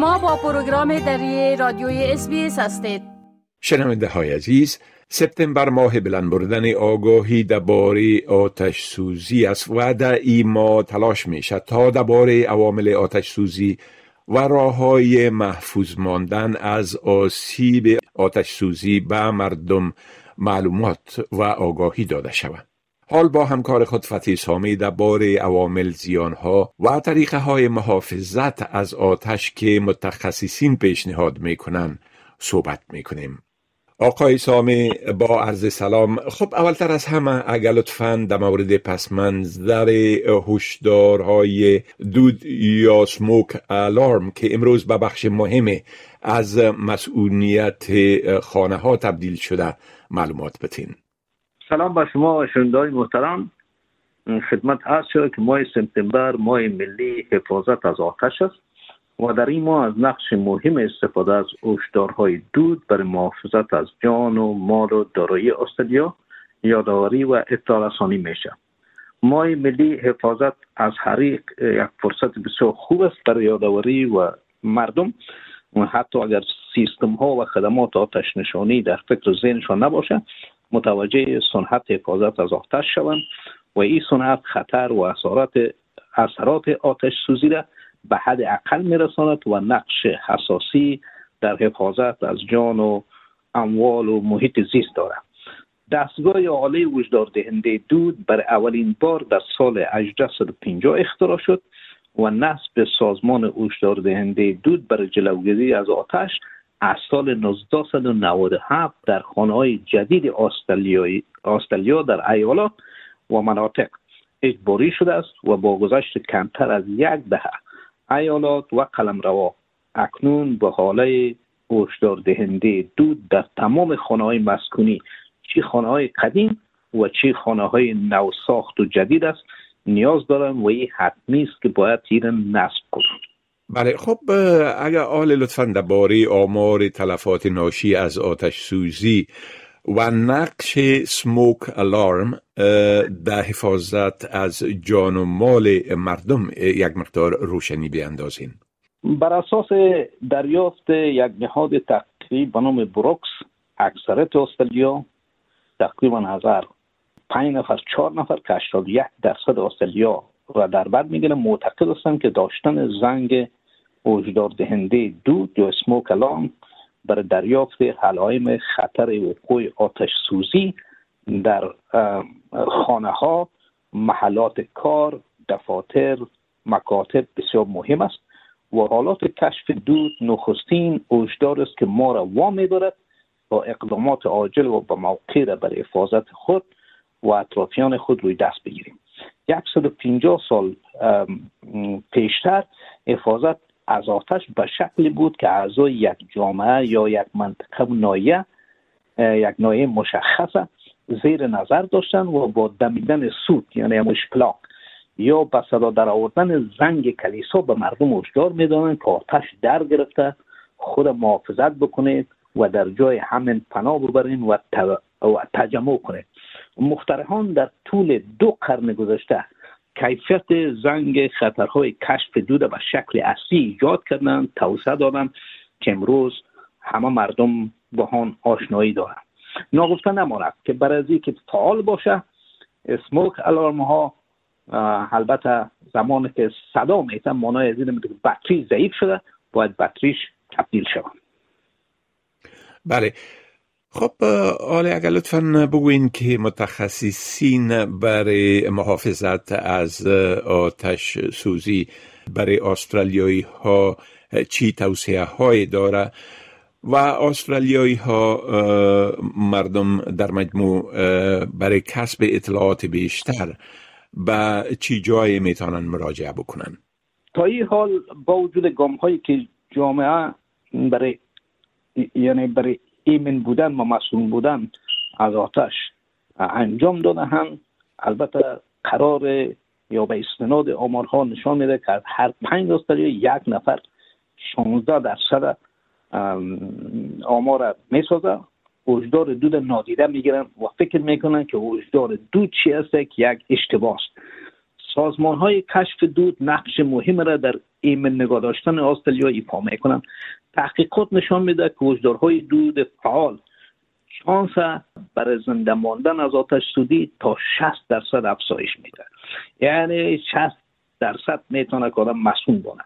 شما با پروگرام دری رادیوی اس هستید شنونده های عزیز سپتامبر ماه بلند بردن آگاهی درباره آتش سوزی است و در ای ماه تلاش می شد تا درباره عوامل آتش سوزی و راه های محفوظ ماندن از آسیب آتش سوزی به مردم معلومات و آگاهی داده شود. حال با همکار خود فتی سامی بار عوامل زیانها و طریقه های محافظت از آتش که متخصصین پیشنهاد می‌کنن صحبت می‌کنیم. آقای سامی با عرض سلام خب اولتر از همه اگر لطفا در مورد پس منظر هشدارهای دود یا سموک الارم که امروز به بخش مهم از مسئولیت خانه ها تبدیل شده معلومات بتین سلام با شما شنوندای محترم. خدمت عرض شد که ماه سپتامبر ماه ملی حفاظت از آتش است و در این ماه از نقش مهم استفاده از هشدارهای دود برای محافظت از جان و مال و دارایی استرالیا یادآوری و اطلاع رسانی میشه. ماه ملی حفاظت از حریق یک فرصت بسیار خوب است برای یادآوری و مردم. حتی اگر سیستم ها و خدمات آتش نشانی در فکر ذهنشان نباشه متوجه سنحت حفاظت از آتش شوند و این سنحت خطر و اثرات اثرات آتش سوزی را به حد اقل میرساند و نقش حساسی در حفاظت از جان و اموال و محیط زیست دارد. دستگاه عالی وجدار دهنده دود بر اولین بار در سال 1850 اختراع شد و نصب سازمان وجدار دهنده دود برای جلوگیری از آتش از سال 1997 در خانه های جدید آسترالیا در ایالات و مناطق اجباری شده است و با گذشت کمتر از یک دهه ایالات و قلمروا اکنون به حاله هشدار دهنده دود در تمام خانه های مسکونی چی خانه های قدیم و چی خانه های نو ساخت و جدید است نیاز دارن و این حتمی است که باید این نصب کنند بله خب اگر آل لطفا درباره آمار تلفات ناشی از آتش سوزی و نقش سموک الارم در حفاظت از جان و مال مردم یک مقدار روشنی بیاندازین بر اساس دریافت یک نهاد تحقیقی به نام بروکس اکثرت استرالیا تقریبا هزار پنج نفر چهار نفر که یک درصد استرالیا را در بر می‌گیره معتقد هستند که داشتن زنگ وجدار دهنده دود یا سموک الارم برای دریافت علائم خطر وقوع آتش سوزی در خانه ها محلات کار دفاتر مکاتب بسیار مهم است و حالات کشف دود نخستین اوجدار است که ما را وامی دارد با اقدامات عاجل و به موقع برای حفاظت خود و اطرافیان خود روی دست بگیریم. 150 سال پیشتر حفاظت از آتش به شکلی بود که اعضای یک جامعه یا یک منطقه و نایه یک نایه مشخصه زیر نظر داشتن و با دمیدن سود یعنی همش پلاک یا به صدا در آوردن زنگ کلیسا به مردم هشدار می‌دانند که آتش در گرفته خود محافظت بکنید و در جای همین پناه ببرین و, تجمع کنید. مخترهان در طول دو قرن گذشته کیفیت زنگ خطرهای کشف دود به شکل اصلی ایجاد کردن توسعه دادن که امروز همه مردم با آن آشنایی دارند ناگفته نماند که برای که فعال باشه اسموک الارم ها البته زمانی که صدا میتن مانای از این بطری ضعیف شده باید بطریش تبدیل شود. بله. خب حالا اگر لطفا بگوین که متخصصین برای محافظت از آتش سوزی برای استرالیایی ها چی توصیه های داره؟ و استرالیایی ها مردم در مجموع برای کسب اطلاعات بیشتر به چی جای می‌تونن مراجعه بکنن؟ تا این حال با وجود گام هایی که جامعه برای یعنی برای ایمن بودن و مسئول بودن از آتش انجام داده هم البته قرار یا به استناد آمارها نشان میده که هر پنج استرالیا یک نفر 16 درصد آمار می‌سازه. وجدار دود نادیده می‌گیرن و فکر می‌کنن که وجدار دود چی که یک اشتباه است. سازمان های کشف دود نقش مهم را در ایمن نگاه داشتن استرالیا ایفا می‌کنند. تحقیقات نشان میده که وجدارهای دود فعال شانس برای زنده ماندن از آتش سودی تا 60 درصد افزایش میده یعنی 60 درصد می‌تونه که آدم مسئول بانه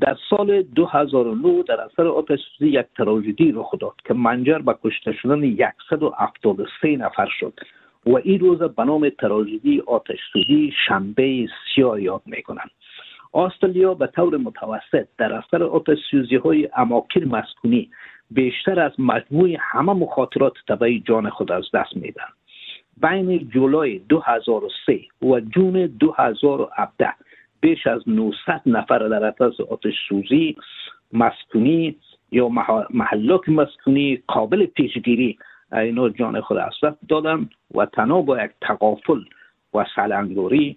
در سال 2009 در اثر آتش سوزی یک تراژدی رخ داد که منجر به کشته شدن 173 نفر شد. و این روز به نام تراژدی آتش سوزی شنبه سیاه یاد می‌کنند استرالیا به طور متوسط در اثر آتش سوزی های اماکن مسکونی بیشتر از مجموع همه مخاطرات طبعی جان خود از دست میدن بین جولای 2003 و جون 2017 بیش از 900 نفر در اثر آتش سوزی مسکونی یا محلات مسکونی قابل پیشگیری اینا جان خود دست دادن و تنها با یک تقافل و سلنگوری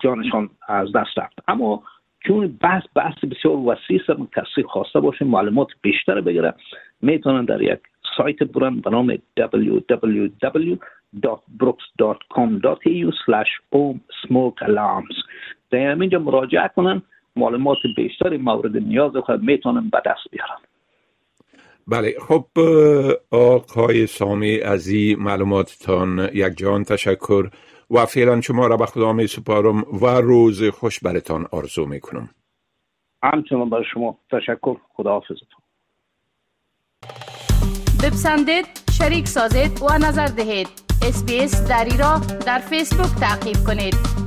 جانشان از دست رفت. اما چون بحث بحث بسیار وسیع است کسی خواسته باشه معلومات بیشتر بگیره می‌تونن در یک سایت برن به نام www.brooks.com.au smoke alarms. در اینجا مراجعه کنن معلومات بیشتری مورد نیاز خود می‌تونن به دست بیارن بله خب آقای سامی از این معلوماتتان یک جان تشکر و فعلا شما را به خدا می سپارم و روز خوش برتان آرزو می کنم همچنان برای شما تشکر خدا حافظتون بپسندید شریک سازید و نظر دهید. اسپیس دری را در فیسبوک تعقیب کنید.